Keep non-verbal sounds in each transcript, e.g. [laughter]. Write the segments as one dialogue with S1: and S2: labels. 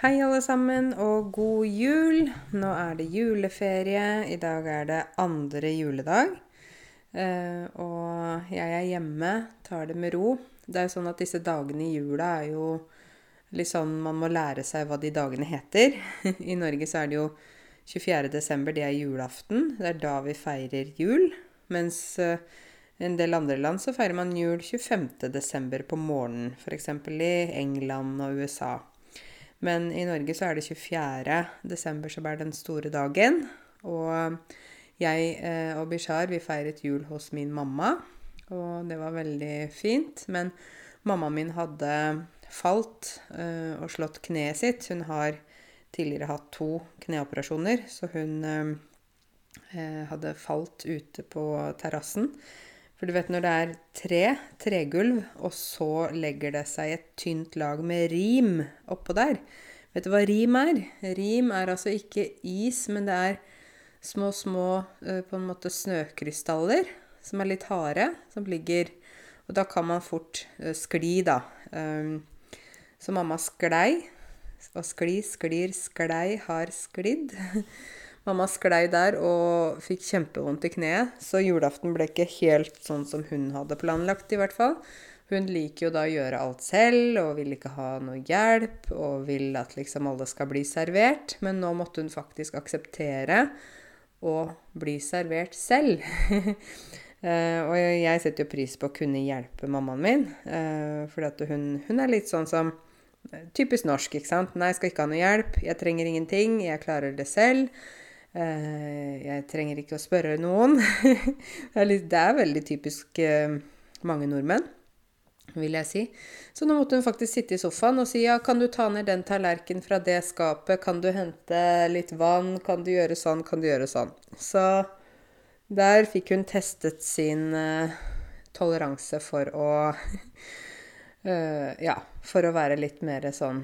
S1: Hei, alle sammen, og god jul. Nå er det juleferie. I dag er det andre juledag. Eh, og jeg er hjemme, tar det med ro. Det er jo sånn at disse dagene i jula er jo litt sånn man må lære seg hva de dagene heter. [laughs] I Norge så er det jo 24. desember, det er julaften. Det er da vi feirer jul. Mens i en del andre land så feirer man jul 25. desember på morgenen. F.eks. i England og USA. Men i Norge så er det 24. desember som er den store dagen. Og jeg eh, og Bishar vi feiret jul hos min mamma, og det var veldig fint. Men mammaen min hadde falt eh, og slått kneet sitt. Hun har tidligere hatt to kneoperasjoner, så hun eh, hadde falt ute på terrassen. For du vet når det er tre, tregulv, og så legger det seg et tynt lag med rim oppå der. Vet du hva rim er? Rim er altså ikke is, men det er små, små eh, på en måte snøkrystaller som er litt harde, som ligger Og da kan man fort eh, skli, da. Ehm, så mamma sklei. Og skli, sklir, sklei, har sklidd. [laughs] Mamma sklei der og fikk kjempevondt i kneet, så julaften ble ikke helt sånn som hun hadde planlagt, i hvert fall. Hun liker jo da å gjøre alt selv og vil ikke ha noe hjelp og vil at liksom alle skal bli servert, men nå måtte hun faktisk akseptere å bli servert selv. Uh, [laughs] og jeg setter jo pris på å kunne hjelpe mammaen min, uh, fordi hun, hun, er litt sånn som Typisk norsk, ikke sant. Nei, jeg skal ikke ha noe hjelp. Jeg trenger ingenting. Jeg klarer det selv. Eh, jeg trenger ikke å spørre noen. [laughs] det, er veldig typisk eh, mange nordmenn, vil jeg si. Så nå måtte hun faktisk sitte i sofaen og si ja, kan du ta ned den tallerkenen fra det skapet, kan du hente litt vann, kan du gjøre sånn, kan du gjøre sånn. Så der fikk hun testet sin uh, toleranse for å [laughs] Ja, for å være litt mer sånn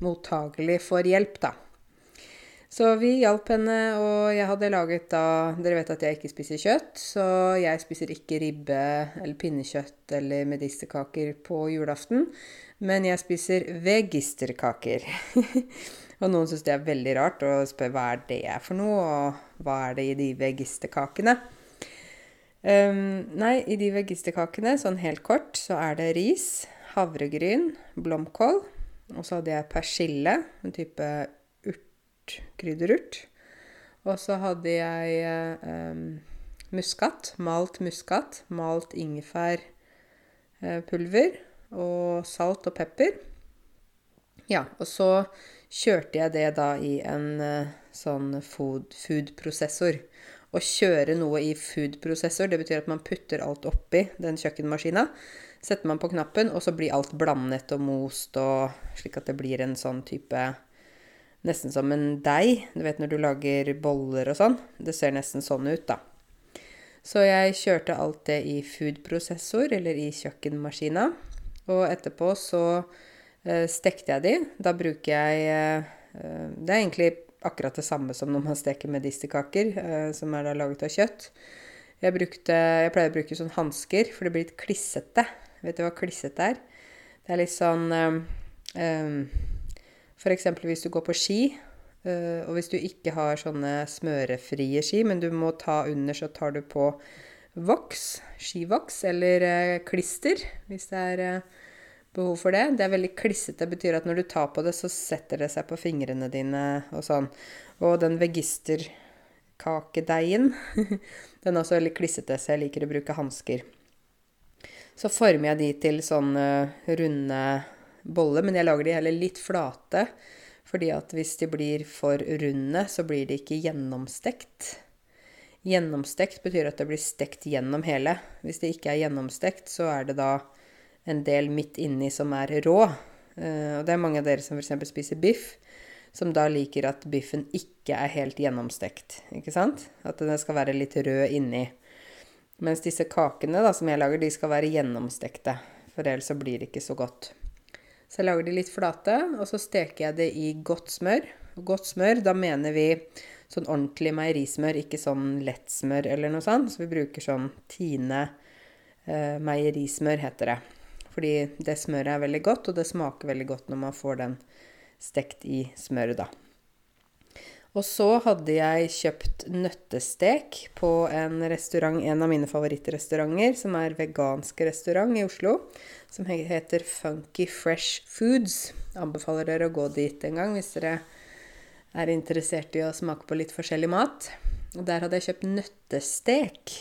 S1: mottagelig for hjelp, da. Så vi hjalp henne, og jeg hadde laget da Dere vet at jeg ikke spiser kjøtt, så jeg spiser ikke ribbe eller pinnekjøtt eller medisterkaker på julaften. Men jeg spiser vegisterkaker. [laughs] og noen syns det er veldig rart og spør hva er det er for noe, og hva er det i de vegisterkakene. Um, nei, i de vegisterkakene, sånn helt kort, så er det ris, havregryn, blomkål. Og så hadde jeg persille, en type krydderurt. Og så hadde jeg eh, muskat, malt muskat, malt ingefærpulver og salt og pepper. Ja, og så kjørte jeg det da i en eh, sånn food-prosessor. Å kjøre noe i food-prosessor, det betyr at man putter alt oppi den kjøkkenmaskina. Setter man på knappen, og så blir alt blandet og most, og slik at det blir en sånn type nesten som en deig. Du vet når du lager boller og sånn. Det ser nesten sånn ut, da. Så jeg kjørte alt det i foodprosessor, eller i kjøkkenmaskina. Og etterpå så eh, stekte jeg de. Da bruker jeg eh, Det er egentlig akkurat det samme som når man steker medisterkaker, eh, som er da laget av kjøtt. Jeg, brukte, jeg pleier å bruke sånn hansker, for det blir litt klissete. Vet du hva klissete er? Det er litt sånn eh, F.eks. hvis du går på ski, eh, og hvis du ikke har sånne smørefrie ski, men du må ta under, så tar du på voks, skivoks, eller eh, klister, hvis det er eh, behov for det. Det er veldig klissete. Betyr at når du tar på det, så setter det seg på fingrene dine og sånn. Og den vegisterkakedeigen, [laughs] den er også veldig klissete, så jeg liker å bruke hansker. Så former jeg de til sånne runde bolle, men jeg lager de heller litt flate. Fordi at hvis de blir for runde, så blir de ikke gjennomstekt. Gjennomstekt betyr at det blir stekt gjennom hele. Hvis det ikke er gjennomstekt, så er det da en del midt inni som er rå. Uh, og det er mange av dere som f.eks. spiser biff, som da liker at biffen ikke er helt gjennomstekt. Ikke sant? At den skal være litt rød inni. Mens disse kakene da, som jeg lager, de skal være gjennomstekte. For ellers så blir det ikke så godt. Så jeg lager de litt flate, og så steker jeg det i godt smør. Godt smør, da mener vi sånn ordentlig meierismør, ikke sånn lettsmør eller noe sånt. Så vi bruker sånn Tine eh, meierismør, heter det. Fordi det smøret er veldig godt, og det smaker veldig godt når man får den stekt i smøret, da. Og så hadde jeg kjøpt nøttestek på en restaurant, en av mine favorittrestauranter, som er vegansk restaurant i Oslo, som heter Funky Fresh Foods. Anbefaler dere å gå dit en gang hvis dere er interessert i å smake på litt forskjellig mat. Og der hadde jeg kjøpt nøttestek.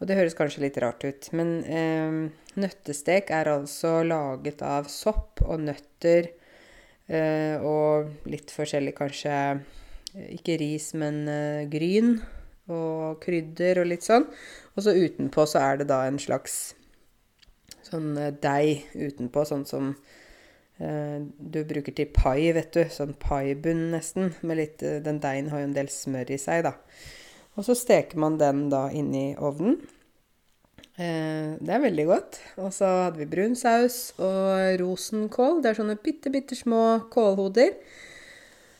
S1: Og det høres kanskje litt rart ut, men eh, nøttestek er altså laget av sopp og nøtter Eh, og litt forskjellig kanskje eh, Ikke ris, men eh, gryn og krydder og litt sånn. Og så utenpå så er det da en slags sånn deig utenpå, sånn som eh, du bruker til pai, vet du. Sånn paibunn nesten. Med litt, den deigen har jo en del smør i seg, da. Og så steker man den da inni ovnen. Eh, det er veldig godt. Og så hadde vi brun saus og rosenkål. Det er sånne bitte, bitte små kålhoder.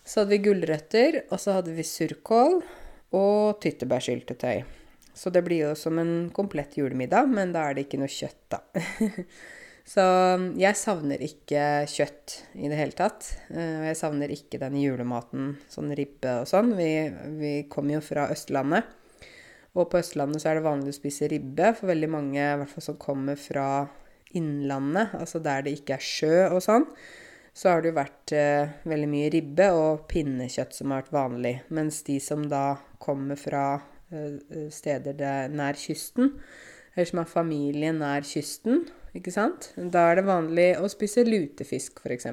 S1: Så hadde vi gulrøtter, og så hadde vi surkål og tyttebærsyltetøy. Så det blir jo som en komplett julemiddag, men da er det ikke noe kjøtt, da. [laughs] så jeg savner ikke kjøtt i det hele tatt. Eh, og jeg savner ikke den julematen, sånn ribbe og sånn. Vi, vi kommer jo fra Østlandet. Og på Østlandet så er det vanlig å spise ribbe for veldig mange, i hvert fall som kommer fra innlandet, altså der det ikke er sjø og sånn. Så har det jo vært eh, veldig mye ribbe og pinnekjøtt som har vært vanlig. Mens de som da kommer fra eh, steder der, nær kysten, eller som har familie nær kysten, ikke sant, da er det vanlig å spise lutefisk, f.eks.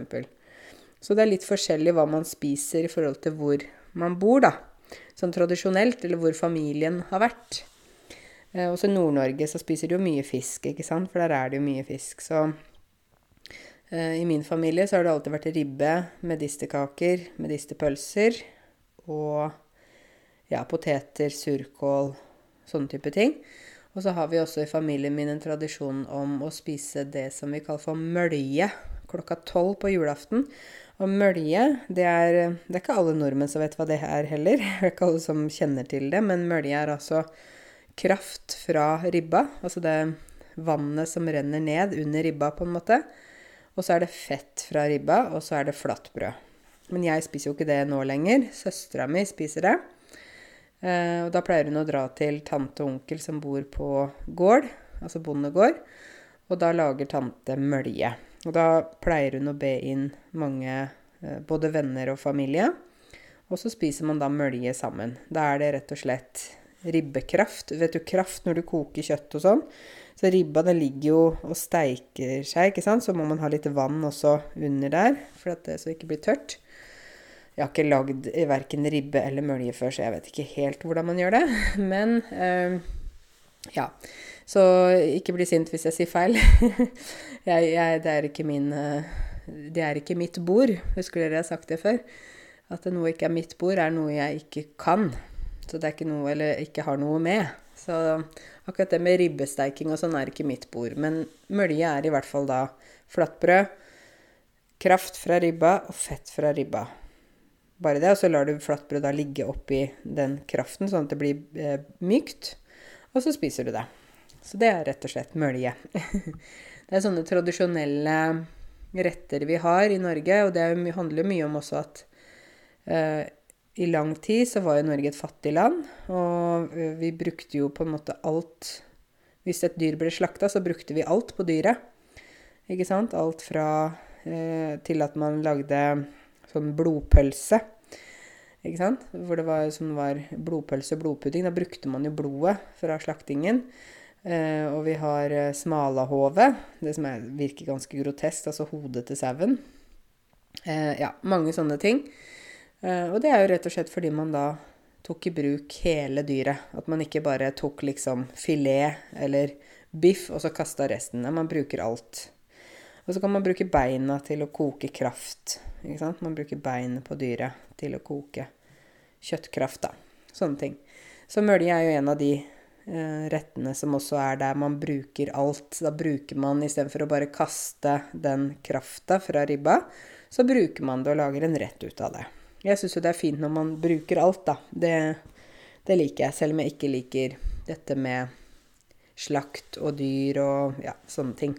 S1: Så det er litt forskjellig hva man spiser i forhold til hvor man bor, da sånn tradisjonelt, eller hvor familien har vært. Eh, også i Nord-Norge så spiser de jo mye fisk, ikke sant, for der er det jo mye fisk. Så eh, i min familie så har det alltid vært ribbe, medisterkaker, medisterpølser og ja, poteter, surkål, sånne type ting. Og så har vi også i familien min en tradisjon om å spise det som vi kaller for mølje klokka tolv på julaften. Og mølje, det er, det er ikke alle nordmenn som vet hva det er heller. [laughs] Det er ikke alle som kjenner til det, men mølje er altså kraft fra ribba. Altså det vannet som renner ned under ribba, på en måte. Og så er det fett fra ribba, og så er det flatbrød. Men jeg spiser jo ikke det nå lenger. Søstera mi spiser det. Eh, og da pleier hun å dra til tante og onkel som bor på gård, altså bondegård. Og da lager tante mølje. Og da pleier hun å be inn mange, eh, både venner og familie. Og så spiser man da mølje sammen. Da er det rett og slett ribbekraft. Vet du, kraft når du koker kjøtt og sånn. Så ribba den ligger jo og steiker seg, ikke sant. Så må man ha litt vann også under der, for at det så ikke blir tørt. Jeg har ikke lagd verken ribbe eller mølje før, så jeg vet ikke helt hvordan man gjør det. [laughs] Men øh, ja. Så ikke bli sint hvis jeg sier feil. [laughs] jeg, jeg, det, er ikke min, eh, det er ikke mitt bord. Husker dere jeg har sagt det før? At noe ikke er mitt bord, er noe jeg ikke kan. Så det er ikke noe Eller ikke har noe med. Så akkurat det med ribbesteiking og sånn er ikke mitt bord. Men mølje er i hvert fall da flatbrød, kraft fra ribba og fett fra ribba. Bare det, og så lar du flatbrød da ligge oppi den kraften, sånn at det blir eh, mykt. Og så spiser du det. Så det er rett og slett mølje. [laughs] det er sånne tradisjonelle retter vi har i Norge, og det handler mye om også at uh, i lang tid så var jo Norge et fattig land, og vi brukte jo på en måte alt Hvis et dyr ble slakta, så brukte vi alt på dyret. Ikke sant? Alt fra uh, til at man lagde sånn blodpølse. Ikke sant? Hvor det var, som var blodpølse og blodpudding. Da brukte man jo blodet fra slaktingen. Eh, og vi har eh, smalahove, det som er, virker ganske grotesk, altså hodet til sauen. Eh, ja, mange sånne ting. Eh, og det er jo rett og slett fordi man da tok i bruk hele dyret. At man ikke bare tok liksom filet eller biff og så kasta resten. Man bruker alt. Og så kan man bruke beina til å koke kraft. Ikke sant? Man bruker beinet på dyret til å koke kjøttkraft, da. Sånne ting. Så mølje er jo en av de Eh, rettene som også er der man bruker alt. Da bruker man istedenfor å bare kaste den krafta fra ribba, så bruker man det og lager en rett ut av det. Jeg syns jo det er fint når man bruker alt, da. Det, det, liker jeg, selv om jeg ikke liker dette med slakt og dyr og ja, sånne ting.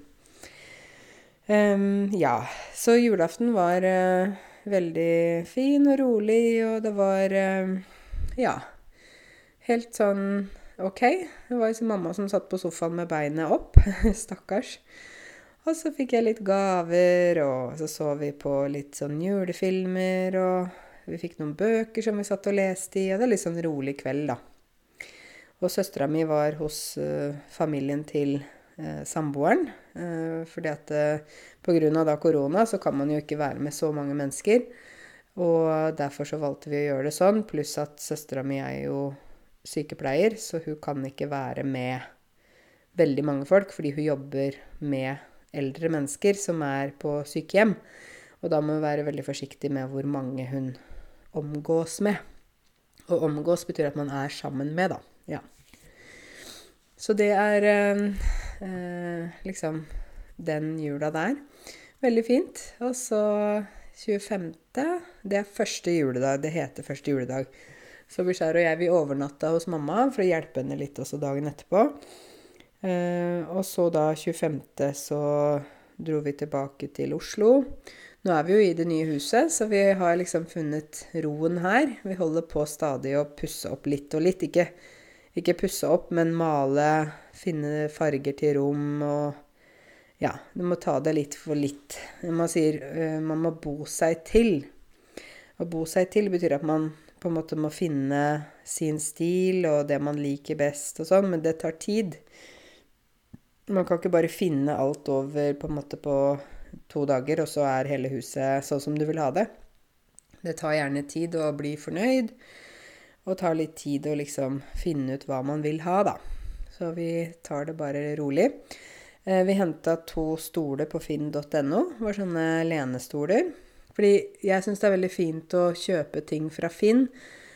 S1: Um, ja, så julaften var uh, veldig fin og rolig, og det var uh, Ja. Helt sånn OK. Det var liksom mamma som satt på sofaen med beinet opp. [laughs] Stakkars. Og så fikk jeg litt gaver, og så så vi på litt sånn julefilmer, og vi fikk noen bøker som vi satt og leste i, og det er litt sånn rolig kveld, da. Og søstera mi var hos uh, familien til samboeren, uh, fordi at uh, pga. korona så kan man jo ikke være med så mange mennesker. Og derfor så valgte vi å gjøre det sånn, pluss at søstera mi er jo sykepleier, så hun kan ikke være med veldig mange folk, fordi hun jobber med eldre mennesker som er på sykehjem. Og da må hun være veldig forsiktig med hvor mange hun omgås med. Og omgås betyr at man er sammen med, da. Ja. Så det er eh, eh liksom den jula der. Veldig fint. Og så 25. Det er første juledag. Det heter første juledag. Så Bishar og jeg vi overnatta hos mamma for å hjelpe henne litt også dagen etterpå. Eh, og så da 25. så dro vi tilbake til Oslo. Nå er vi jo i det nye huset, så vi har liksom funnet roen her. Vi holder på stadig å pusse opp litt og litt. Ikke, ikke pusse opp, men male, finne farger til rom og Ja, du må ta det litt for litt. Man sier uh, man må bo seg til. Å bo seg til betyr at man på en måte må finne sin stil og det man liker best og sånn, men det tar tid. Man kan ikke bare finne alt over på en måte på to dager, og så er hele huset sånn som du vil ha det. Det tar gjerne tid å bli fornøyd, og tar litt tid å liksom finne ut hva man vil ha, da. Så vi tar det bare rolig. Eh, vi henta to stoler på finn.no. Var sånne lenestoler. Fordi jeg syns det er veldig fint å kjøpe ting fra Finn.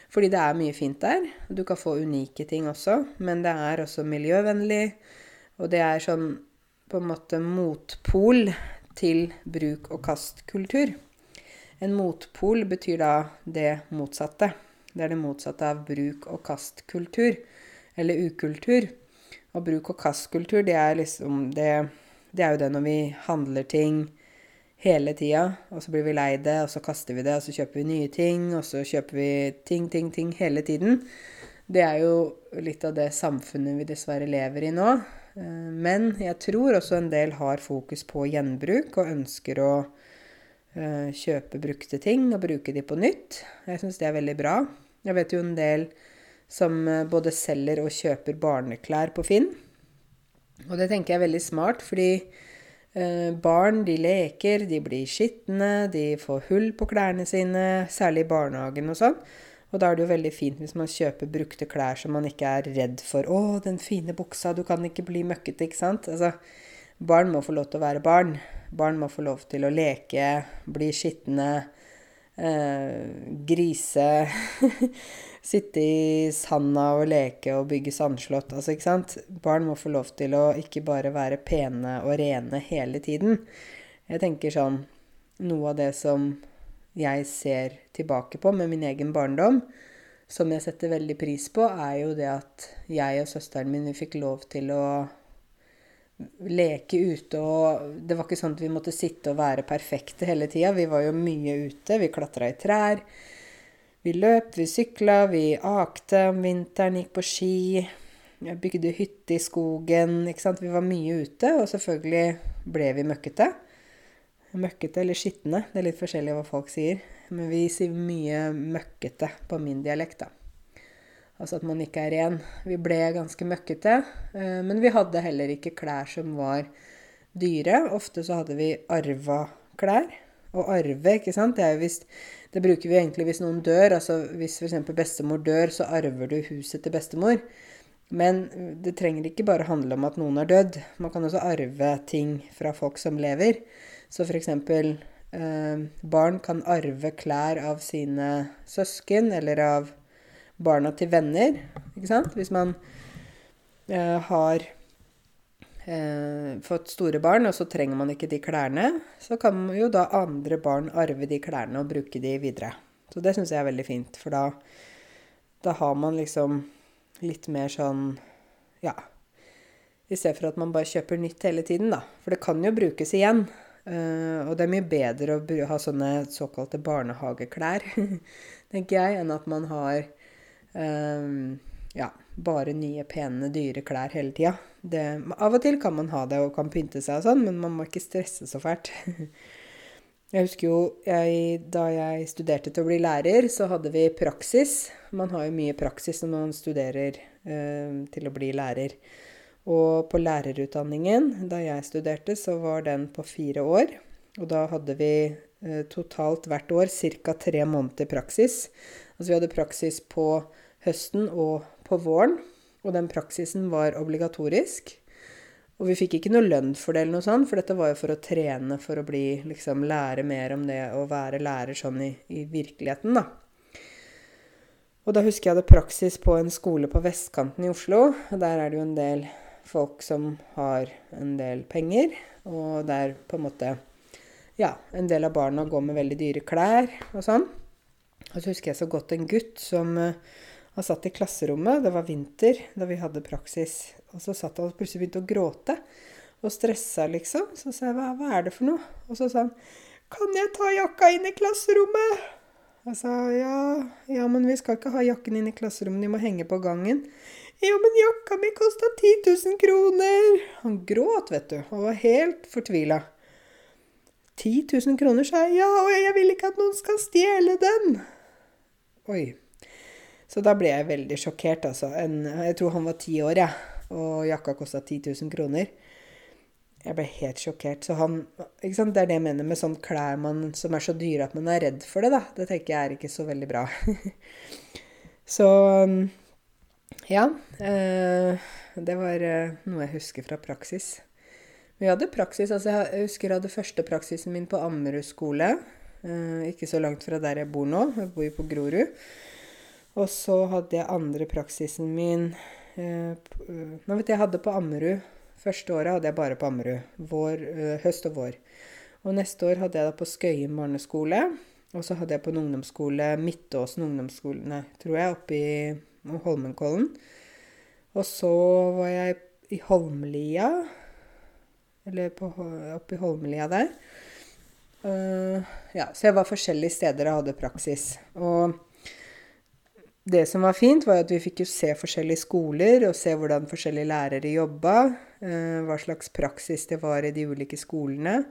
S1: Fordi det er mye fint der. Du kan få unike ting også, men det er også miljøvennlig. Og det er sånn på en måte motpol til bruk-og-kast-kultur. En motpol betyr da det motsatte. Det er det motsatte av bruk-og-kast-kultur, eller ukultur. Og bruk-og-kast-kultur, det er liksom det, det er jo det når vi handler ting hele tida, og så blir vi lei det, og så kaster vi det, og så kjøper vi nye ting, og så kjøper vi ting, ting, ting hele tiden. Det er jo litt av det samfunnet vi dessverre lever i nå. Eh, men jeg tror også en del har fokus på gjenbruk og ønsker å kjøpe brukte ting og bruke de på nytt. Jeg syns det er veldig bra. Jeg vet jo en del som eh, både selger og kjøper barneklær på Finn. Og det tenker jeg er veldig smart, fordi barn de leker, de blir skitne, de får hull på klærne sine, særlig i barnehagen og sånn. Og da er det jo veldig fint hvis man kjøper brukte klær som man ikke er redd for. 'Å, den fine buksa, du kan ikke bli møkkete', ikke sant? Altså, barn må få lov til å være barn. Barn må få lov til å leke, bli skitne, eh, grise [laughs] Sitte i sanda og leke og bygge sandslott. Altså, ikke sant? Barn må få lov til å ikke bare være pene og rene hele tiden. Jeg tenker sånn Noe av det som jeg ser tilbake på med min egen barndom, som jeg setter veldig pris på, er jo det at jeg og søsteren min vi fikk lov til å leke ute. Og det var ikke sånn at vi måtte sitte og være perfekte hele tida. Vi var jo mye ute. Vi klatra i trær. Vi løp, vi sykla, vi akte om vinteren, gikk på ski. Bygde hytte i skogen. ikke sant? Vi var mye ute, og selvfølgelig ble vi møkkete. Møkkete eller skitne. Det er litt forskjellig hva folk sier. Men vi sier mye møkkete på min dialekt, da. Altså at man ikke er ren. Vi ble ganske møkkete. Eh, men vi hadde heller ikke klær som var dyre. Ofte så hadde vi arva klær. Og arve, ikke sant, det hvis Det bruker vi egentlig hvis noen dør. Altså hvis f.eks. bestemor dør, så arver du huset til bestemor. Men det trenger ikke bare handle om at noen er dødd. Man kan også arve ting fra folk som lever. Så f.eks. Eh, barn kan arve klær av sine søsken eller av barna til venner. Ikke sant? Hvis man eh, har eh, fått store barn, og så trenger man ikke de klærne, så kan jo da andre barn arve de klærne og bruke de videre. Så det syns jeg er veldig fint, for da, da har man liksom litt mer sånn Ja. I stedet for at man bare kjøper nytt hele tiden, da. For det kan jo brukes igjen. Uh, og det er mye bedre å ha sånne såkalte barnehageklær, [laughs] tenker jeg, enn at man har ja, bare nye, pene, dyre klær hele tida. Av og til kan man ha det og kan pynte seg og sånn, men man må ikke stresse så fælt. [laughs] Jeg husker jo jeg, da jeg studerte til å bli lærer, så hadde vi praksis. Man har jo mye praksis når man studerer eh, til å bli lærer. Og på lærerutdanningen, da jeg studerte, så var den på fire år. Og da hadde vi eh, totalt hvert år ca. tre måneder praksis. Altså vi hadde praksis på høsten og på våren. Og den praksisen var obligatorisk. Og vi fikk ikke noe lønn for det, eller noe sånt, for dette var jo for å trene for å bli, liksom, lære mer om det å være lærer sånn i, i virkeligheten, da. Og da husker jeg hadde praksis på en skole på vestkanten i Oslo. og Der er det jo en del folk som har en del penger, og der på en måte Ja, en del av barna går med veldig dyre klær og sånn. Og så husker jeg så godt en gutt som uh, han satt i klasserommet, det var vinter da vi hadde praksis. Og så satt han og plutselig begynte å gråte. Og stressa, liksom. Så sa jeg, hva, hva er det for noe? Og så sa han, kan jeg ta jakka inn i klasserommet? Jeg sa ja, ja, men vi skal ikke ha jakken inn i klasserommet, de må henge på gangen. Ja, men jakka mi kosta 10 000 kroner. Han gråt, vet du, og var helt fortvila. 10 000 kroner, sa jeg. Ja, og jeg vil ikke at noen skal stjele den. Oi. Så da ble jeg veldig sjokkert, altså. En, jeg tror han var ti år, jeg. Ja, og jakka kosta 10 000 kroner. Jeg ble helt sjokkert. Så han ikke sant? Det er det jeg mener med sånn klær man, som er så dyre at man er redd for det, da. Det tenker jeg er ikke så veldig bra. [laughs] så ja. Eh, det var eh, noe jeg husker fra praksis. Vi hadde praksis, altså Jeg husker jeg hadde første praksisen min på Ammerud skole. Eh, ikke så langt fra der jeg bor nå. Jeg bor jo på Grorud. Og så hadde jeg andre praksisen min eh, Nå vet jeg jeg hadde på Ammerud. Første året hadde jeg bare på Ammerud. Vår, eh, høst og vår. Og neste år hadde jeg da på Skøyen barneskole. Og så hadde jeg på en ungdomsskole, Midtåsen ungdomsskole, nei, tror jeg, oppe i Holmenkollen. Og så var jeg i Holmlia. Eller oppe i Holmlia der. Uh, ja, så jeg var forskjellige steder og hadde praksis. Og det som var fint, var at vi fikk jo se forskjellige skoler, og se hvordan forskjellige lærere jobba. Uh, hva slags praksis det var i de ulike skolene.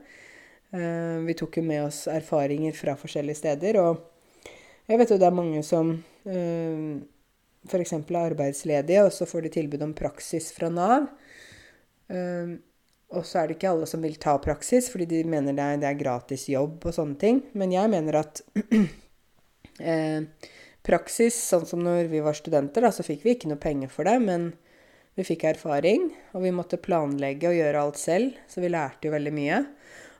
S1: Uh, vi tok jo med oss erfaringer fra forskjellige steder. Og jeg vet jo det er mange som uh, f.eks. er arbeidsledige, og så får de tilbud om praksis fra Nav. Og så er det ikke alle som vil ta praksis, fordi de mener det er, det er gratis jobb og sånne ting. Men jeg mener at [clears throat] praksis, sånn som når vi var studenter, da, så fikk vi ikke noe penger for det, men vi fikk erfaring, og vi måtte planlegge og gjøre alt selv, så vi lærte jo veldig mye.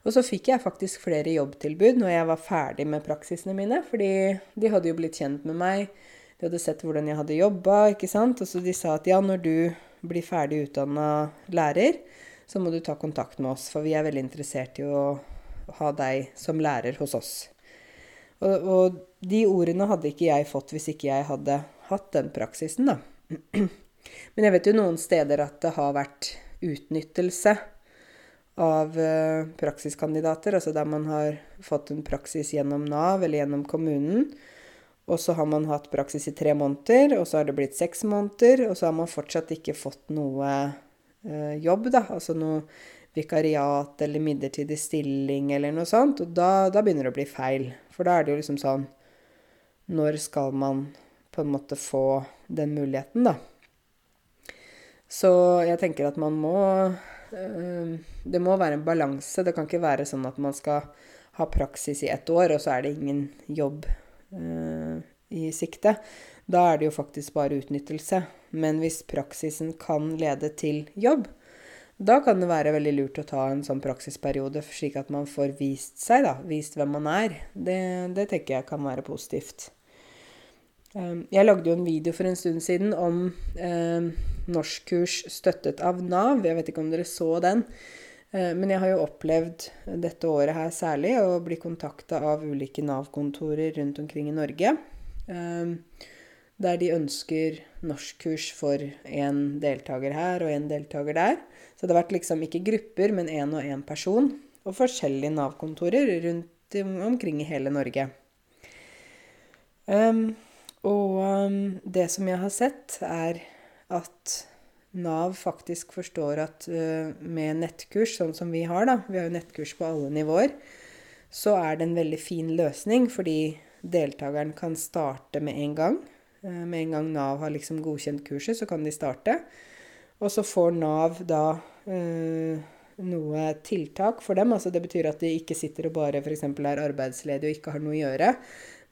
S1: Og så fikk jeg faktisk flere jobbtilbud når jeg var ferdig med praksisene mine, fordi de hadde jo blitt kjent med meg, de hadde sett hvordan jeg hadde jobba, ikke sant, og så de sa at ja, når du blir ferdig utdanna lærer, så må du ta kontakt med oss, for vi er veldig interessert i å ha deg som lærer hos oss. Og, og, de ordene hadde ikke jeg fått hvis ikke jeg hadde hatt den praksisen, da. [clears throat] Men jeg vet jo noen steder at det har vært utnyttelse av uh, praksiskandidater, altså der man har fått en praksis gjennom Nav eller gjennom kommunen. Og så har man hatt praksis i tre måneder, og så har det blitt seks måneder, og så har man fortsatt ikke fått noe jobb, da. Altså noe vikariat eller midlertidig stilling eller noe sånt. Og da, da begynner det å bli feil. For da er det jo liksom sånn Når skal man på en måte få den muligheten, da? Så jeg tenker at man må øh, Det må være en balanse. Det kan ikke være sånn at man skal ha praksis i ett år, og så er det ingen jobb øh, i sikte. Da er det jo faktisk bare utnyttelse. Men hvis praksisen kan lede til jobb, da kan det være veldig lurt å ta en sånn praksisperiode, slik at man får vist seg, da. Vist hvem man er. Det, det tenker jeg kan være positivt. Ehm, jeg lagde jo en video for en stund siden om eh, norskkurs støttet av Nav. Jeg vet ikke om dere så den. Eh, men jeg har jo opplevd dette året her særlig å bli kontakta av ulike Nav-kontorer rundt omkring i Norge. Eh, der de ønsker norskkurs for én deltaker her og én deltaker der. Så det har vært liksom ikke grupper, men én og én person og forskjellige Nav-kontorer rundt omkring i hele Norge. Um, og um, det som jeg har sett, er at Nav faktisk forstår at uh, med nettkurs, sånn som vi har, da, vi har jo nettkurs på alle nivåer, så er det en veldig fin løsning, fordi deltakeren kan starte med en gang. Uh, med en gang Nav har liksom godkjent kurset, så kan de starte. Og så får Nav da øh, noe tiltak for dem. Altså det betyr at de ikke sitter og bare f.eks. er arbeidsledige og ikke har noe å gjøre.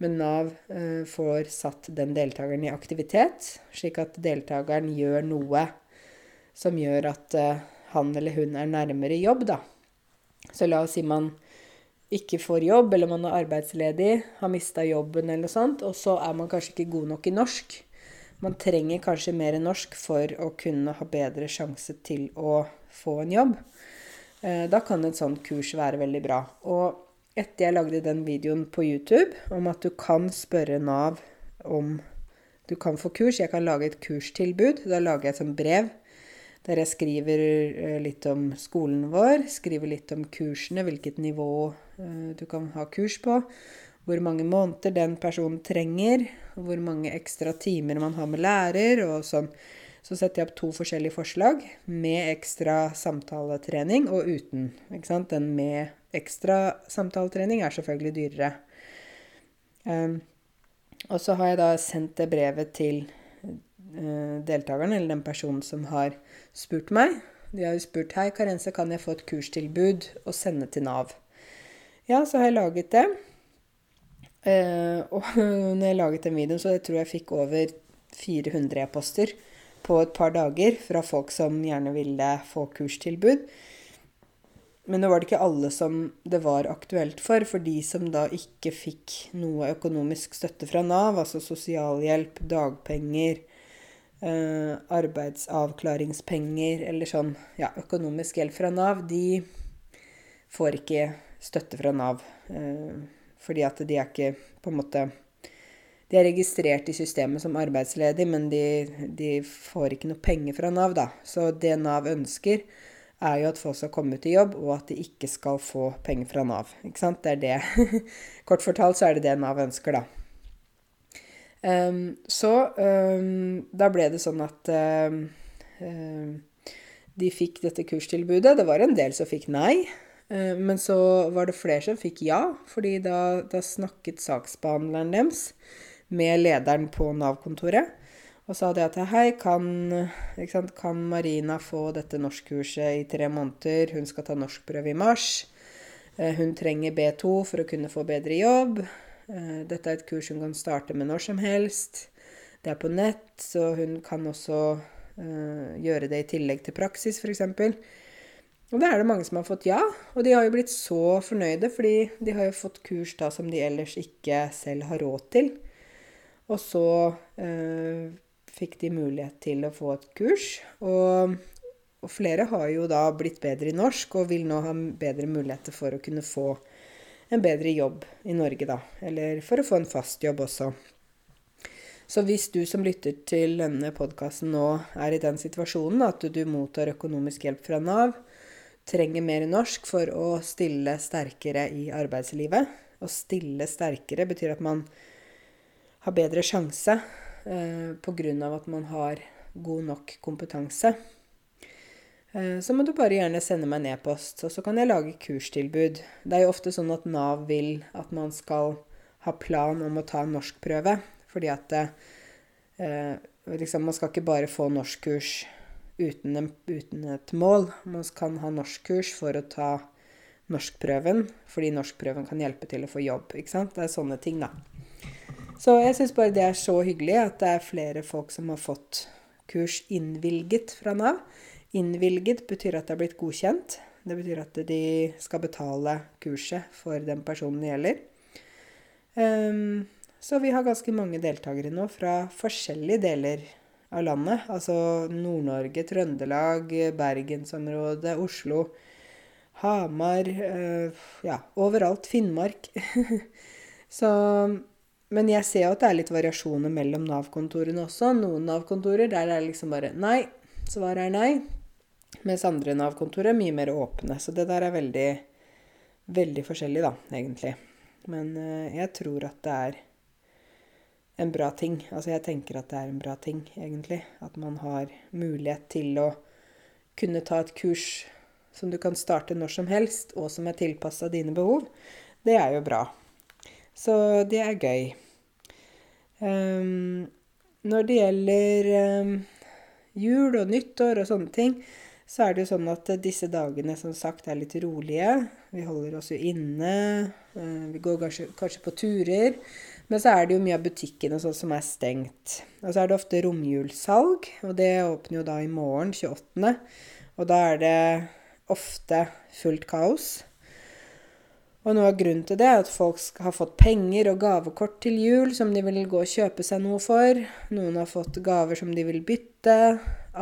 S1: Men Nav øh, får satt den deltakeren i aktivitet, slik at deltakeren gjør noe som gjør at øh, han eller hun er nærmere jobb, da. Så la oss si man ikke får jobb, eller man er arbeidsledig, har mista jobben eller noe sånt, og så er man kanskje ikke god nok i norsk. Man trenger kanskje mer norsk for å kunne ha bedre sjanse til å få en jobb. Eh, da kan et sånt kurs være veldig bra. Og etter jeg lagde den videoen på YouTube om at du kan spørre Nav om du kan få kurs Jeg kan lage et kurstilbud. Da lager jeg et sånt brev der jeg skriver eh, litt om skolen vår, skriver litt om kursene, hvilket nivå eh, du kan ha kurs på, hvor mange måneder den personen trenger, hvor mange ekstra timer man har med lærer og sånn. Så setter jeg opp to forskjellige forslag med ekstra samtaletrening og uten. Den med ekstra samtaletrening er selvfølgelig dyrere. Um, og så har jeg da sendt det brevet til uh, deltakeren, eller den personen som har spurt meg. De har jo spurt hei, Karense, kan jeg få et kurstilbud og sende til Nav. Ja, så har jeg laget det. Uh, [laughs] og når jeg laget den videoen, så jeg tror jeg fikk over 400 e-poster på et par dager fra folk som gjerne ville få kurstilbud. Men nå var det ikke alle som det var aktuelt for. For de som da ikke fikk noe økonomisk støtte fra Nav, altså sosialhjelp, dagpenger, eh, arbeidsavklaringspenger eller sånn ja, økonomisk hjelp fra Nav, de får ikke støtte fra Nav. Eh, fordi at de er ikke på en måte de er registrert i systemet som arbeidsledig, men de, de, får ikke noe penger fra Nav, da. Så det Nav ønsker, er jo at folk skal komme ut i jobb, og at de ikke skal få penger fra Nav. Ikke sant? Det er det. [laughs] Kort fortalt så er det det Nav ønsker, da. Um, så um, da ble det sånn at um, de fikk dette kurstilbudet. Det var en del som fikk nei. Men så var det flere som fikk ja, fordi da, da snakket saksbehandleren deres med lederen på Nav-kontoret. Og sa det at hei, kan, kan, Marina få dette norskkurset i tre måneder? Hun skal ta norskprøve i mars. Eh, hun trenger B2 for å kunne få bedre jobb. Eh, dette er et kurs hun kan starte med når som helst. Det er på nett, så hun kan også uh, gjøre det i tillegg til praksis, f.eks. Og da er det mange som har fått ja, og de har jo blitt så fornøyde, fordi de har jo fått kurs da som de ellers ikke selv har råd til. Og så uh, fikk de mulighet til å få et kurs. Og, og, flere har jo da blitt bedre i norsk og vil nå ha bedre muligheter for å kunne få en bedre jobb i Norge, da. Eller for å få en fast jobb også. Så hvis du som lytter til denne podkasten nå er i den situasjonen at du mottar økonomisk hjelp fra Nav, trenger mer norsk for å stille sterkere i arbeidslivet Å stille sterkere betyr at man har bedre sjanse eh, pga. at man har god nok kompetanse. Eh, så må du bare gjerne sende meg en e-post, og så kan jeg lage kurstilbud. Det er jo ofte sånn at Nav vil at man skal ha plan om å ta en norskprøve. Fordi at eh, liksom, man skal ikke bare få norskkurs uten, en, uten et mål. Man kan ha norskkurs for å ta norskprøven, fordi norskprøven kan hjelpe til å få jobb. ikke sant? Det er sånne ting, da. Så jeg syns bare det er så hyggelig at det er flere folk som har fått kurs innvilget fra Nav. Innvilget betyr at det er blitt godkjent. Det betyr at de skal betale kurset for den personen det gjelder. Um, så vi har ganske mange deltakere nå fra forskjellige deler av landet. Altså Nord-Norge, Trøndelag, Bergensområdet, Oslo, Hamar uh, Ja, overalt. Finnmark. [laughs] så men jeg ser jo at det er litt variasjoner mellom Nav-kontorene også. Noen Nav-kontorer der er det liksom bare nei. Svaret er nei. Mens andre Nav-kontorer er mye mer åpne. Så det der er veldig, veldig forskjellig, da, egentlig. Men eh, jeg tror at det er en bra ting. Altså jeg tenker at det er en bra ting, egentlig. At man har mulighet til å kunne ta et kurs som du kan starte når som helst, og som er tilpassa dine behov. Det er jo bra. Så det er gøy. Um, når det gjelder um, jul og nyttår og sånne ting, så er det jo sånn at disse dagene som sagt er litt rolige. Vi holder oss jo inne. Uh, vi går kanskje, kanskje, på turer. Men så er det jo mye av butikkene sånn som er stengt. Og så er det ofte romjulssalg, og det åpner jo da i morgen, 28. Og da er det ofte fullt kaos. Og noe av grunnen til det er at folk har fått penger og gavekort til jul som de vil gå og kjøpe seg noe for. Noen har fått gaver som de vil bytte.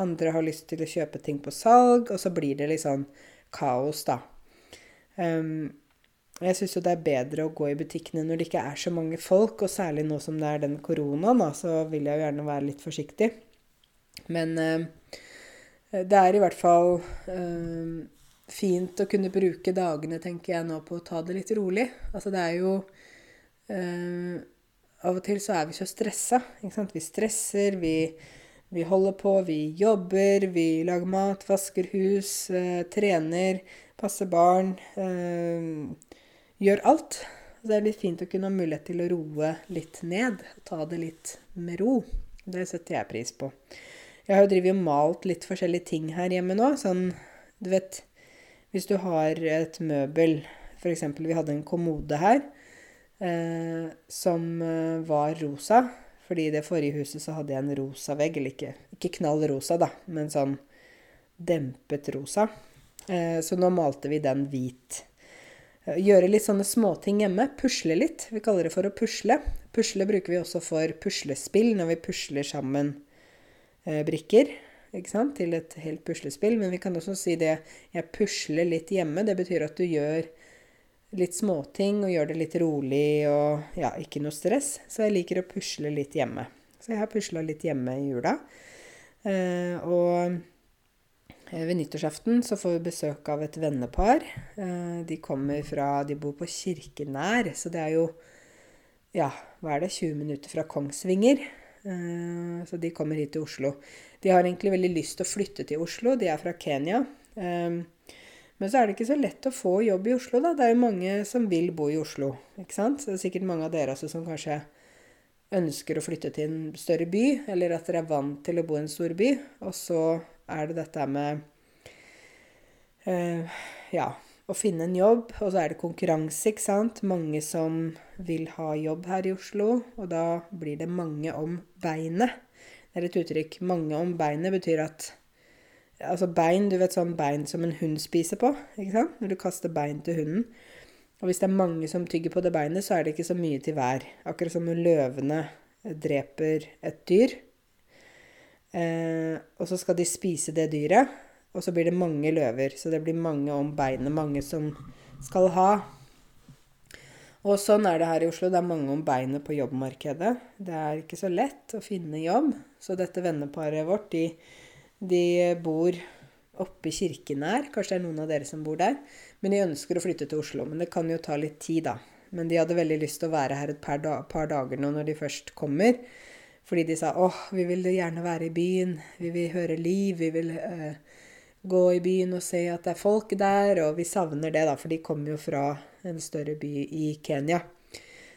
S1: Andre har lyst til å kjøpe ting på salg. Og så blir det litt sånn kaos, da. Um, jeg syns jo det er bedre å gå i butikkene når det ikke er så mange folk, og særlig nå som det er den koronaen, da, så vil jeg jo gjerne være litt forsiktig. Men uh, det er i hvert fall uh, fint å kunne bruke dagene, tenker jeg nå, på å ta det litt rolig. Altså det er jo uh, Av og til så er vi så stressa. Ikke sant? Vi stresser, vi, vi, holder på, vi jobber, vi lager mat, vasker hus, eh, trener, passer barn. Eh, gjør alt. Så Det er litt fint å kunne ha mulighet til å roe litt ned. Ta det litt med ro. Det setter jeg pris på. Jeg har jo drevet og malt litt forskjellige ting her hjemme nå. Sånn, du vet hvis du har et møbel F.eks. vi hadde en kommode her eh, som eh, var rosa. Fordi i det forrige huset så hadde jeg en rosa vegg. Eller ikke, ikke knall rosa, da, men sånn dempet rosa. Eh, så nå malte vi den hvit. Eh, gjøre litt sånne småting hjemme. Pusle litt. Vi kaller det for å pusle. Pusle bruker vi også for puslespill, når vi pusler sammen eh, brikker ikke sant? til et helt puslespill. Men vi kan også si det jeg pusler litt hjemme. Det betyr at du gjør litt småting og gjør det litt rolig og ja, ikke noe stress. Så jeg liker å pusle litt hjemme. Så jeg har pusla litt hjemme i jula. Eh, og eh, ved nyttårsaften så får vi besøk av et vennepar. Eh, de kommer fra De bor på Kirkenær, så det er jo ja, hva er det, 20 minutter fra Kongsvinger. Eh, så de kommer hit til Oslo. De har egentlig veldig lyst til å flytte til Oslo. De er fra Kenya. Um, men så er det ikke så lett å få jobb i Oslo, da. Det er jo mange som vil bo i Oslo. ikke sant? Så det er sikkert mange av dere også som kanskje ønsker å flytte til en større by, eller at dere er vant til å bo i en stor by. Og så er det dette med eh, ja, å finne en jobb. Og så er det konkurranse, ikke sant. Mange som vil ha jobb her i Oslo, og da blir det mange om beinet. Det er et uttrykk. Mange om beinet betyr at Altså bein, du vet sånn bein som en hund spiser på, ikke sant? Når du kaster bein til hunden. Og hvis det er mange som tygger på det beinet, så er det ikke så mye til hver. Akkurat som når løvene dreper et dyr. Eh, og så skal de spise det dyret, og så blir det mange løver. Så det blir mange om beinet. Mange som skal ha. Og sånn er det her i Oslo. Det er mange om beinet på jobbmarkedet. Det er ikke så lett å finne jobb. Så dette venneparet vårt, de, de bor oppe i Kirkenær. Kanskje det er noen av dere som bor der. Men de ønsker å flytte til Oslo. Men det kan jo ta litt tid, da. Men de hadde veldig lyst til å være her et par, da, par dager nå når de først kommer. Fordi de sa åh, vi vil gjerne være i byen. Vi vil høre liv. Vi vil øh, gå i byen og se at det er folk der. Og vi savner det, da, for de kommer jo fra en større by i Kenya.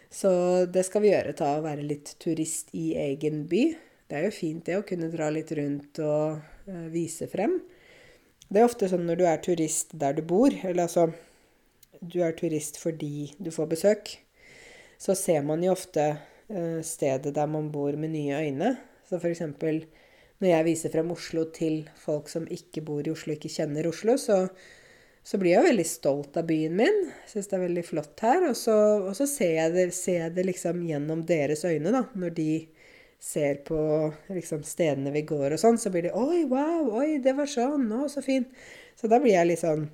S1: Så det skal vi gjøre. Ta og være litt turist i egen by. Det er jo fint det å kunne dra litt rundt og vise frem. Det er ofte sånn når du er turist der du bor, eller altså du er turist fordi du får besøk, så ser man jo ofte uh, stedet der man bor med nye øyne. Så eksempel når jeg viser frem Oslo til folk som ikke bor i Oslo, ikke kjenner Oslo, så så blir jeg veldig stolt av byen min. Syns det er veldig flott her. Og så, og så ser, jeg det, ser, jeg det, liksom gjennom deres øyne, da. Når de ser på liksom, stedene vi går og sånn, så blir de Oi, wow, oi, det var sånn. Å, så fint. Så da blir jeg litt sånn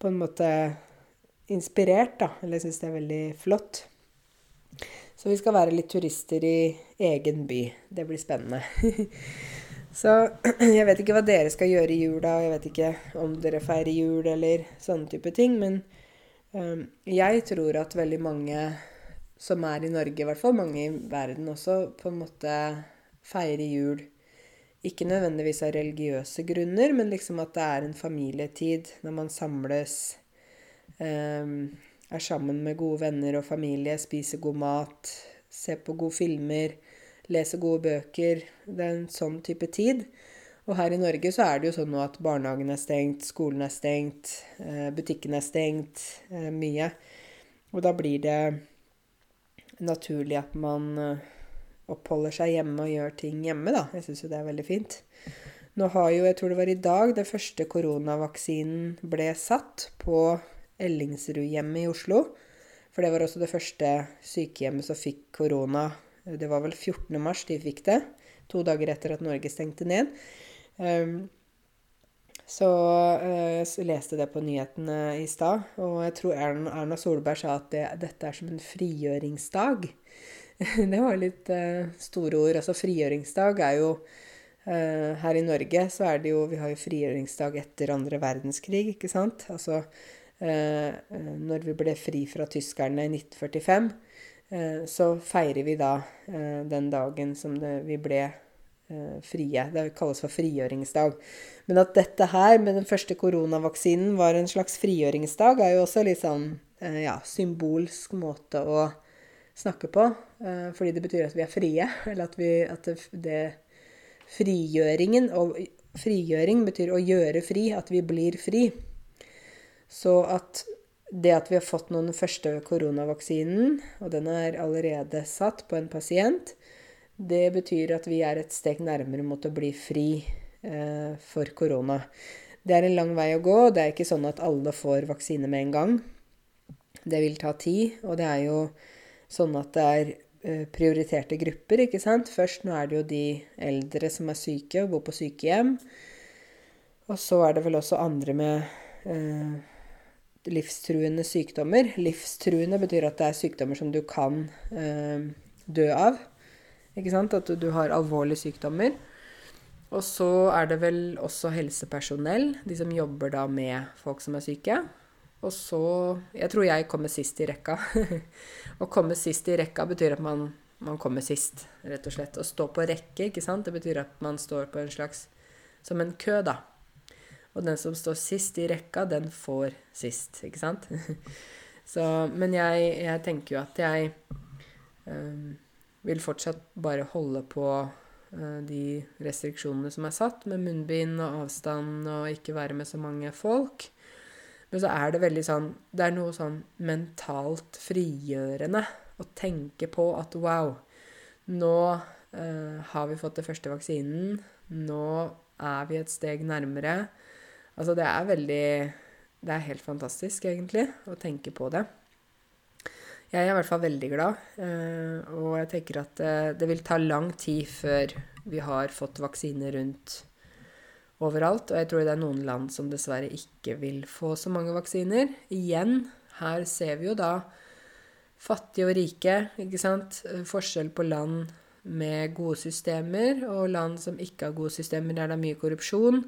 S1: på en måte inspirert, da. Eller syns det er veldig flott. Så vi skal være litt turister i egen by. Det blir spennende. [laughs] Så [clears throat] jeg vet ikke hva dere skal gjøre i jula, og jeg vet ikke om dere feirer jul eller sånne type ting. Men Um, jeg tror at veldig mange som er i Norge, i hvert fall mange i verden også, på en måte feirer jul. Ikke nødvendigvis av religiøse grunner, men liksom at det er en familietid når man samles, um, er sammen med gode venner og familie, spiser god mat, ser på gode filmer, leser gode bøker. Det er en sånn type tid. Og her i Norge så er det jo sånn nå at barnehagen er stengt, skolen er stengt, eh, butikken er stengt, eh, mye. Og da blir det naturlig at man eh, oppholder seg hjemme og gjør ting hjemme, da. Jeg syns jo det er veldig fint. Nå har jo, jeg tror det var i dag, det første koronavaksinen ble satt på Ellingsrudhjemmet i Oslo. For det var også det første sykehjemmet som fikk korona. Det var vel 14. mars de fikk det. To dager etter at Norge stengte ned. Um, så uh, jeg leste det på nyhetene i stad, og jeg tror Erna, Solberg sa at det, dette er som en frigjøringsdag. [laughs] det var litt uh, store ord. Altså frigjøringsdag er jo uh, Her i Norge så er det jo Vi har jo frigjøringsdag etter andre verdenskrig, ikke sant? Altså når vi ble fri fra tyskerne i 1945, så feirer vi da den dagen som det, vi ble eh, frie. Det kalles for frigjøringsdag. Men at dette her med den første koronavaksinen var en slags frigjøringsdag, er jo også litt sånn eh, ja, symbolsk måte å snakke på. Eh, fordi det betyr at vi er frie. [laughs] Eller at, vi, at det, det Frigjøringen og frigjøring betyr å gjøre fri. At vi blir fri. Så at det at vi har fått noen første koronavaksinen, og den er allerede satt på en pasient, det betyr at vi er et steg nærmere mot å bli fri eh, for korona. Det er en lang vei å gå. Det er ikke sånn at alle får vaksine med en gang. Det vil ta tid, og det er jo sånn at det er eh, prioriterte grupper, ikke sant. Først nå er det jo de eldre som er syke og bor på sykehjem. Og så er det vel også andre med eh, livstruende sykdommer. Livstruende betyr at det er sykdommer som du kan eh, dø av. Ikke sant? At du har alvorlige sykdommer. Og så er det vel også helsepersonell, de som jobber da med folk som er syke. Og så Jeg tror jeg kommer sist i rekka. [laughs] Å komme sist i rekka betyr at man, man, kommer sist, rett og slett. Å stå på rekke, ikke sant, det betyr at man står på en slags Som en kø, da. Og den som står sist i rekka, den får sist, ikke sant? [laughs] så Men jeg, jeg tenker jo at jeg um, vil fortsatt bare holde på uh, de restriksjonene som er satt, med munnbind og avstand og ikke være med så mange folk. Men så er det veldig sånn Det er noe sånn mentalt frigjørende å tenke på at wow, nå eh, har vi fått det første vaksinen. Nå er vi et steg nærmere. Altså, det er veldig Det er helt fantastisk, egentlig, å tenke på det. Jeg er i hvert fall veldig glad, eh, og jeg tenker at eh, det vil ta lang tid før vi har fått vaksiner rundt overalt. Og jeg tror det er noen land som dessverre ikke vil få så mange vaksiner. Igjen, her ser vi jo da fattige og rike, ikke sant. Forskjell på land med gode systemer og land som ikke har gode systemer der det er mye korrupsjon.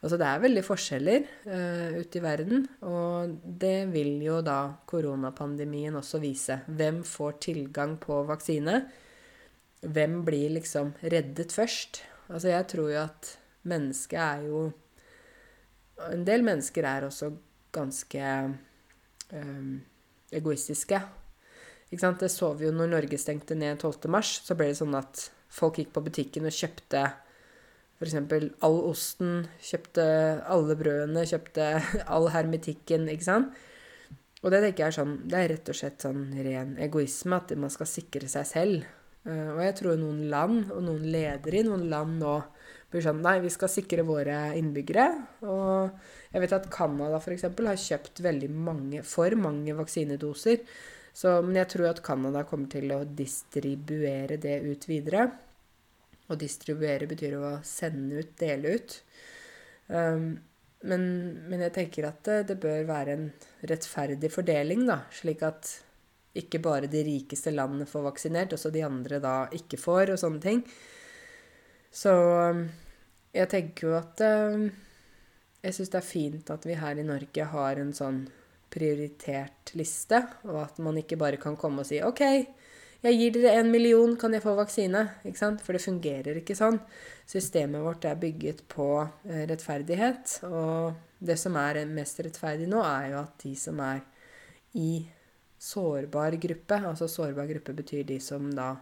S1: Altså det er veldig forskjeller uh, ute i verden, og det vil jo da koronapandemien også vise. Hvem får tilgang på vaksine? Hvem blir liksom reddet først? Altså jeg tror jo at mennesket er jo En del mennesker er også ganske um, egoistiske. Ikke sant? Det så vi jo når Norge stengte ned 12.3. Så ble det sånn at folk gikk på butikken og kjøpte F.eks. all osten, kjøpte alle brødene, kjøpte [laughs] all hermetikken, ikke sant. Og det tenker jeg er sånn Det er rett og slett sånn ren egoisme at man skal sikre seg selv. Uh, og jeg tror noen land, og noen ledere i noen land nå blir sånn Nei, vi skal sikre våre innbyggere. Og jeg vet at Canada f.eks. har kjøpt veldig mange, for mange vaksinedoser. Så, men jeg tror at Canada kommer til å distribuere det ut videre. Å distribuere betyr jo å sende ut, dele ut. Um, men, men, jeg tenker at det, det, bør være en rettferdig fordeling, da, slik at ikke bare de rikeste landene får vaksinert, også de andre da ikke får, og sånne ting. Så um, jeg tenker jo at um, Jeg syns det er fint at vi her i Norge har en sånn prioritert liste, og at man ikke bare kan komme og si OK, jeg gir dere en million, kan jeg få vaksine? Ikke sant? For det fungerer ikke sånn. Systemet vårt er bygget på eh, rettferdighet. Og det som er mest rettferdig nå, er jo at de som er i sårbar gruppe Altså sårbar gruppe betyr de som da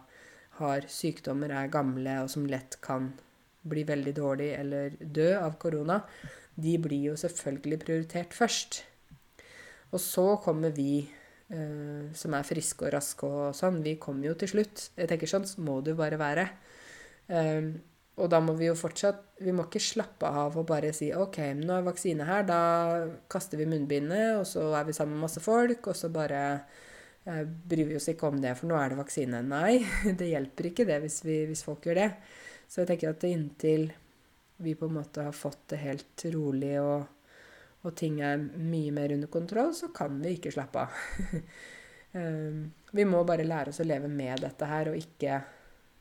S1: har sykdommer, er gamle og som lett kan bli veldig dårlig eller dø av korona. De blir jo selvfølgelig prioritert først. Og så kommer vi Uh, som er friske og raske og sånn. Vi kommer jo til slutt. Jeg tenker sånn må jo bare være. Uh, og da må vi jo fortsatt Vi må ikke slappe av og bare si OK, nå er vaksine her. Da kaster vi munnbindet, og så er vi sammen med masse folk, og så bare uh, bryr vi oss ikke om det, for nå er det vaksine. Nei, [laughs] det hjelper ikke det hvis, vi, hvis folk gjør det. Så jeg tenker at inntil vi på en måte har fått det helt rolig og og ting er mye mer under kontroll, så kan vi ikke slappe av. [laughs] Ehm, vi må bare lære oss å leve med dette her, og ikke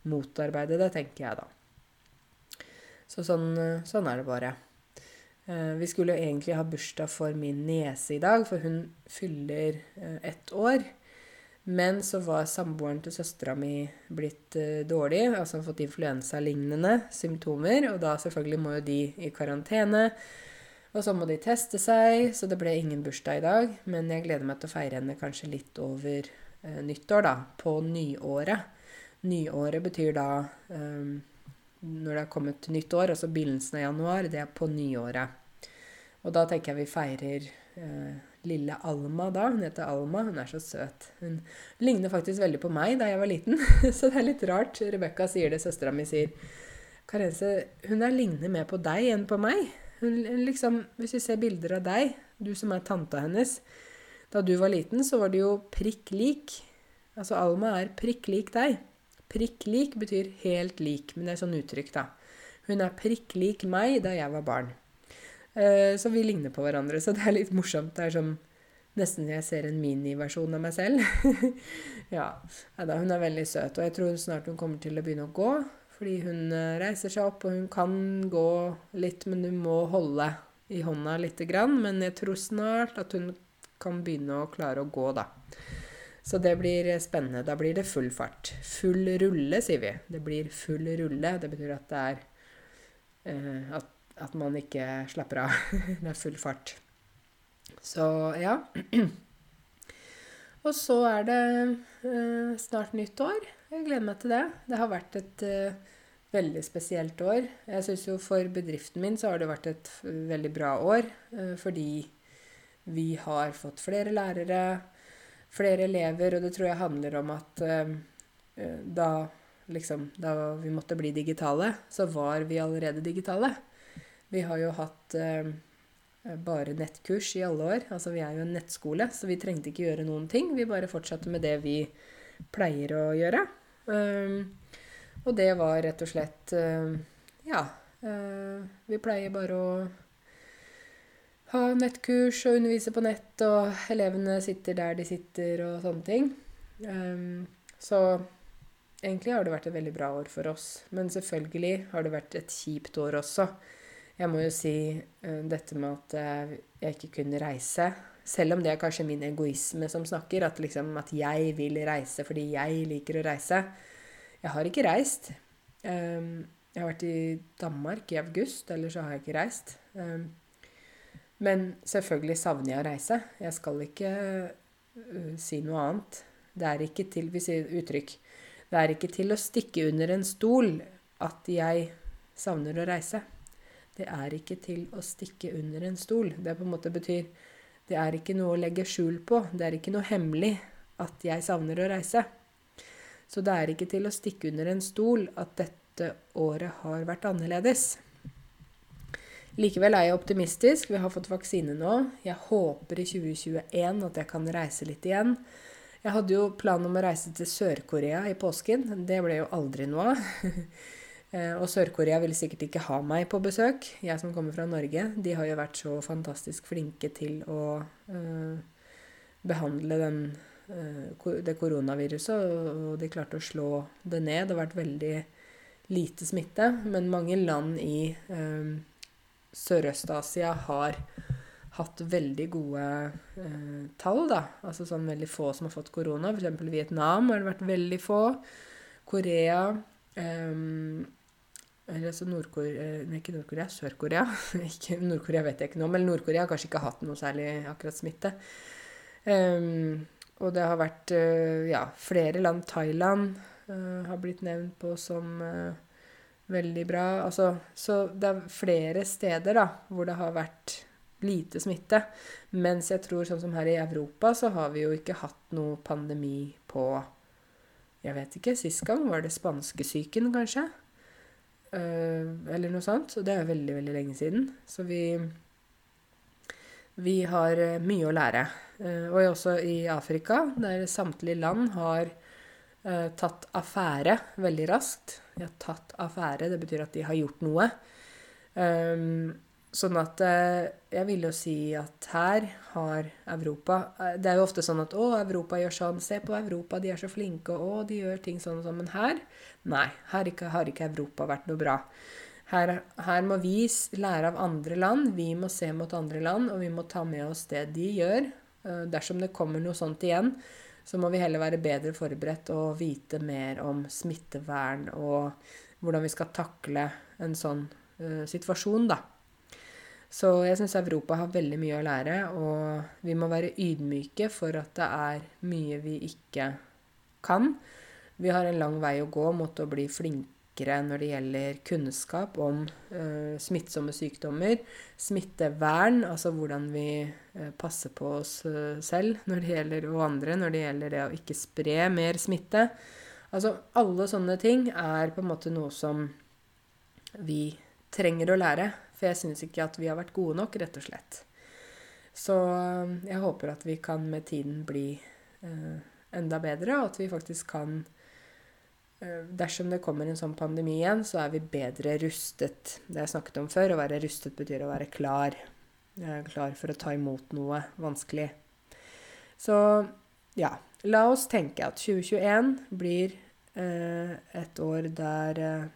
S1: motarbeide det, tenker jeg da. Så sånn, sånn er det bare. Ehm, vi skulle jo egentlig ha bursdag for min niese i dag, for hun fyller eh, ett år. Men så var samboeren til søstera mi blitt uh, dårlig, altså fått influensalignende symptomer. Og da selvfølgelig må jo de i karantene. Og så må de teste seg, så det ble ingen bursdag i dag. Men jeg gleder meg til å feire henne kanskje litt over eh, nyttår, da. På nyåret. Nyåret betyr da eh, når det er kommet nytt år, altså begynnelsen av januar. Det er på nyåret. Og da tenker jeg vi feirer eh, lille Alma da. Hun heter Alma. Hun er så søt. Hun ligner faktisk veldig på meg da jeg var liten, [laughs] så det er litt rart. Rebekka sier det, søstera mi sier. Karense, hun er ligner mer på deg enn på meg. Hun, liksom, hvis vi ser bilder av deg, du som er tanta hennes Da du var liten, så var du jo prikk lik. Altså Alma er prikk lik deg. Prikk lik betyr helt lik, men det er sånn uttrykk, da. Hun er prikk lik meg da jeg var barn. Uh, så vi ligner på hverandre, så det er litt morsomt. Det er som nesten jeg ser en miniversjon av meg selv. [laughs] ja, hun er veldig søt, og jeg tror snart hun kommer til å begynne å gå. Fordi hun eh, reiser seg opp, og hun kan gå litt, men hun må holde i hånda lite grann. Men jeg tror snart at hun kan begynne å klare å gå, da. Så det blir eh, spennende. Da blir det full fart. Full rulle, sier vi. Det blir full rulle. Det betyr at det er eh, at, at, man ikke slapper av. [laughs] det er full fart. Så ja. Og så er det eh, snart nyttår. Jeg gleder meg til det. Det har vært et uh, veldig spesielt år. Jeg syns jo for bedriften min så har det vært et veldig bra år. Uh, fordi vi har fått flere lærere, flere elever, og det tror jeg handler om at uh, da liksom Da vi måtte bli digitale, så var vi allerede digitale. Vi har jo hatt bare nettkurs i alle år. Altså vi er jo en nettskole, så vi trengte ikke gjøre noen ting. Vi bare fortsatte med det vi pleier å gjøre. Um, og det var rett og slett uh, Ja. Uh, vi pleier bare å ha nettkurs og undervise på nett, og elevene sitter der de sitter, og sånne ting. Um, så egentlig har det vært et veldig bra år for oss. Men selvfølgelig har det vært et kjipt år også. Jeg må jo si dette med at jeg ikke kunne reise. Selv om det er kanskje min egoisme som snakker, at, liksom, at jeg vil reise fordi jeg liker å reise. Jeg har ikke reist. Um, jeg har vært i Danmark i august, ellers så har jeg ikke reist. Um, men selvfølgelig savner jeg å reise. Jeg skal ikke uh, si noe annet. Det er ikke til Vi sier uttrykk. Det er ikke til å stikke under en stol at jeg savner å reise. Det er ikke til å stikke under en stol. Det på en måte betyr det er ikke noe å legge skjul på. Det er ikke noe hemmelig at jeg savner å reise. Så det er ikke til å stikke under en stol at dette året har vært annerledes. Likevel er jeg optimistisk. Vi har fått vaksine nå. Jeg håper i 2021 at jeg kan reise litt igjen. Jeg hadde jo plan om å reise til Sør-Korea i påsken. Det ble jo aldri noe av. [laughs] Eh, og Sør-Korea ville sikkert ikke ha meg på besøk, jeg som kommer fra Norge. De har jo vært så fantastisk flinke til å uh, behandle den, det koronaviruset, og de klarte å slå det ned. Det har vært veldig lite smitte, men mange land i eh, Sørøst-Asia har hatt veldig gode eh, tall, da. Altså sånn veldig få som har fått korona. F.eks. Vietnam har det vært veldig få. Korea eh, Eller altså Nord-Korea Nei, ikke Nord-Korea. Sør-Korea. [laughs] Nord-Korea vet jeg ikke noe om. Eller Nord-Korea har kanskje ikke hatt noe særlig akkurat smitte. Um, og det har vært uh, ja, flere land. Thailand uh, har blitt nevnt på som uh, veldig bra. Altså, så det er flere steder da, hvor det har vært lite smitte. Mens jeg tror sånn som her i Europa, så har vi jo ikke hatt noe pandemi på Jeg vet ikke. Sist gang var det spanskesyken, kanskje. eller noe sånt. Og det er veldig, veldig lenge siden. Så vi vi har mye å lære. Eh, og også i Afrika, der samtlige land har eh, tatt affære veldig raskt. De har tatt affære, det betyr at de har gjort noe. Um, sånn at eh, jeg vil jo si at her har Europa Det er jo ofte sånn at 'Å, Europa gjør sånn. Se på Europa, de er så flinke. Å, de gjør ting sånn og sånn.' Men her Nei, her har ikke Europa vært noe bra. Her, her, må vi lære av andre land. Vi må se mot andre land, og vi må ta med oss det de gjør, Eh, dersom det kommer noe sånt igjen, så må vi heller være bedre forberedt og vite mer om smittevern og hvordan vi skal takle en sånn uh, situasjon, da. Så jeg syns Europa har veldig mye å lære, og vi må være ydmyke for at det er mye vi ikke kan. Vi har en lang vei å gå mot å bli flinke flinkere når det gjelder kunnskap om uh, smittsomme sykdommer, smittevern, altså hvordan vi uh, passer på oss uh, selv når det gjelder, og andre når det gjelder det å ikke spre mer smitte. Altså alle sånne ting er på en måte noe som vi trenger å lære. For jeg syns ikke at vi har vært gode nok, rett og slett. Så jeg håper at vi kan med tiden bli enda bedre, og at vi faktisk kan Eh, dersom det kommer en sånn pandemi igjen, så er vi bedre rustet. Det jeg snakket om før, å være rustet betyr å være klar. Klar for å ta imot noe vanskelig. Så ja, la oss tenke at 2021 blir eh, et år der eh,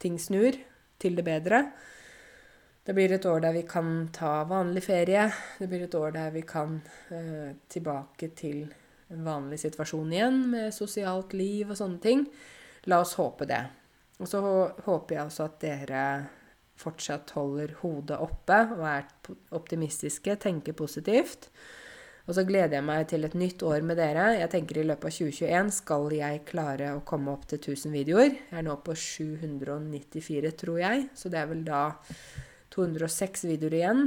S1: ting snur til det bedre. Det blir et år der vi kan ta vanlig ferie. Det blir et år der vi kan eh, tilbake til en vanlig situasjon igjen med sosialt liv og sånne ting. La oss håpe det. Og så håper jeg også at dere fortsatt holder hodet oppe og er optimistiske, tenker positivt. Og så gleder jeg meg til et nytt år med dere. Jeg tenker I løpet av 2021 skal jeg klare å komme opp til 1000 videoer. Jeg er nå på 794, tror jeg. Så det er vel da 206 videoer igjen.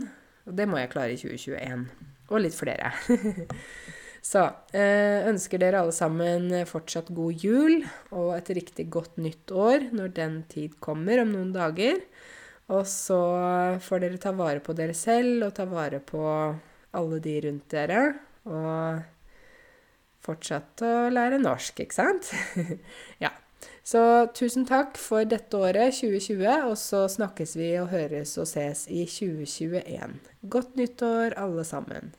S1: Og det må jeg klare i 2021. Og litt flere. [laughs] Så eh, ønsker dere alle sammen fortsatt god jul og et riktig godt nytt år når den tid kommer om noen dager. Og så får dere ta vare på dere selv og ta vare på alle de rundt dere. Og fortsatt å lære norsk, ikke sant? [laughs] ja. Så tusen takk for dette året, 2020, og så snakkes vi og høres og ses i 2021. Godt nyttår, alle sammen.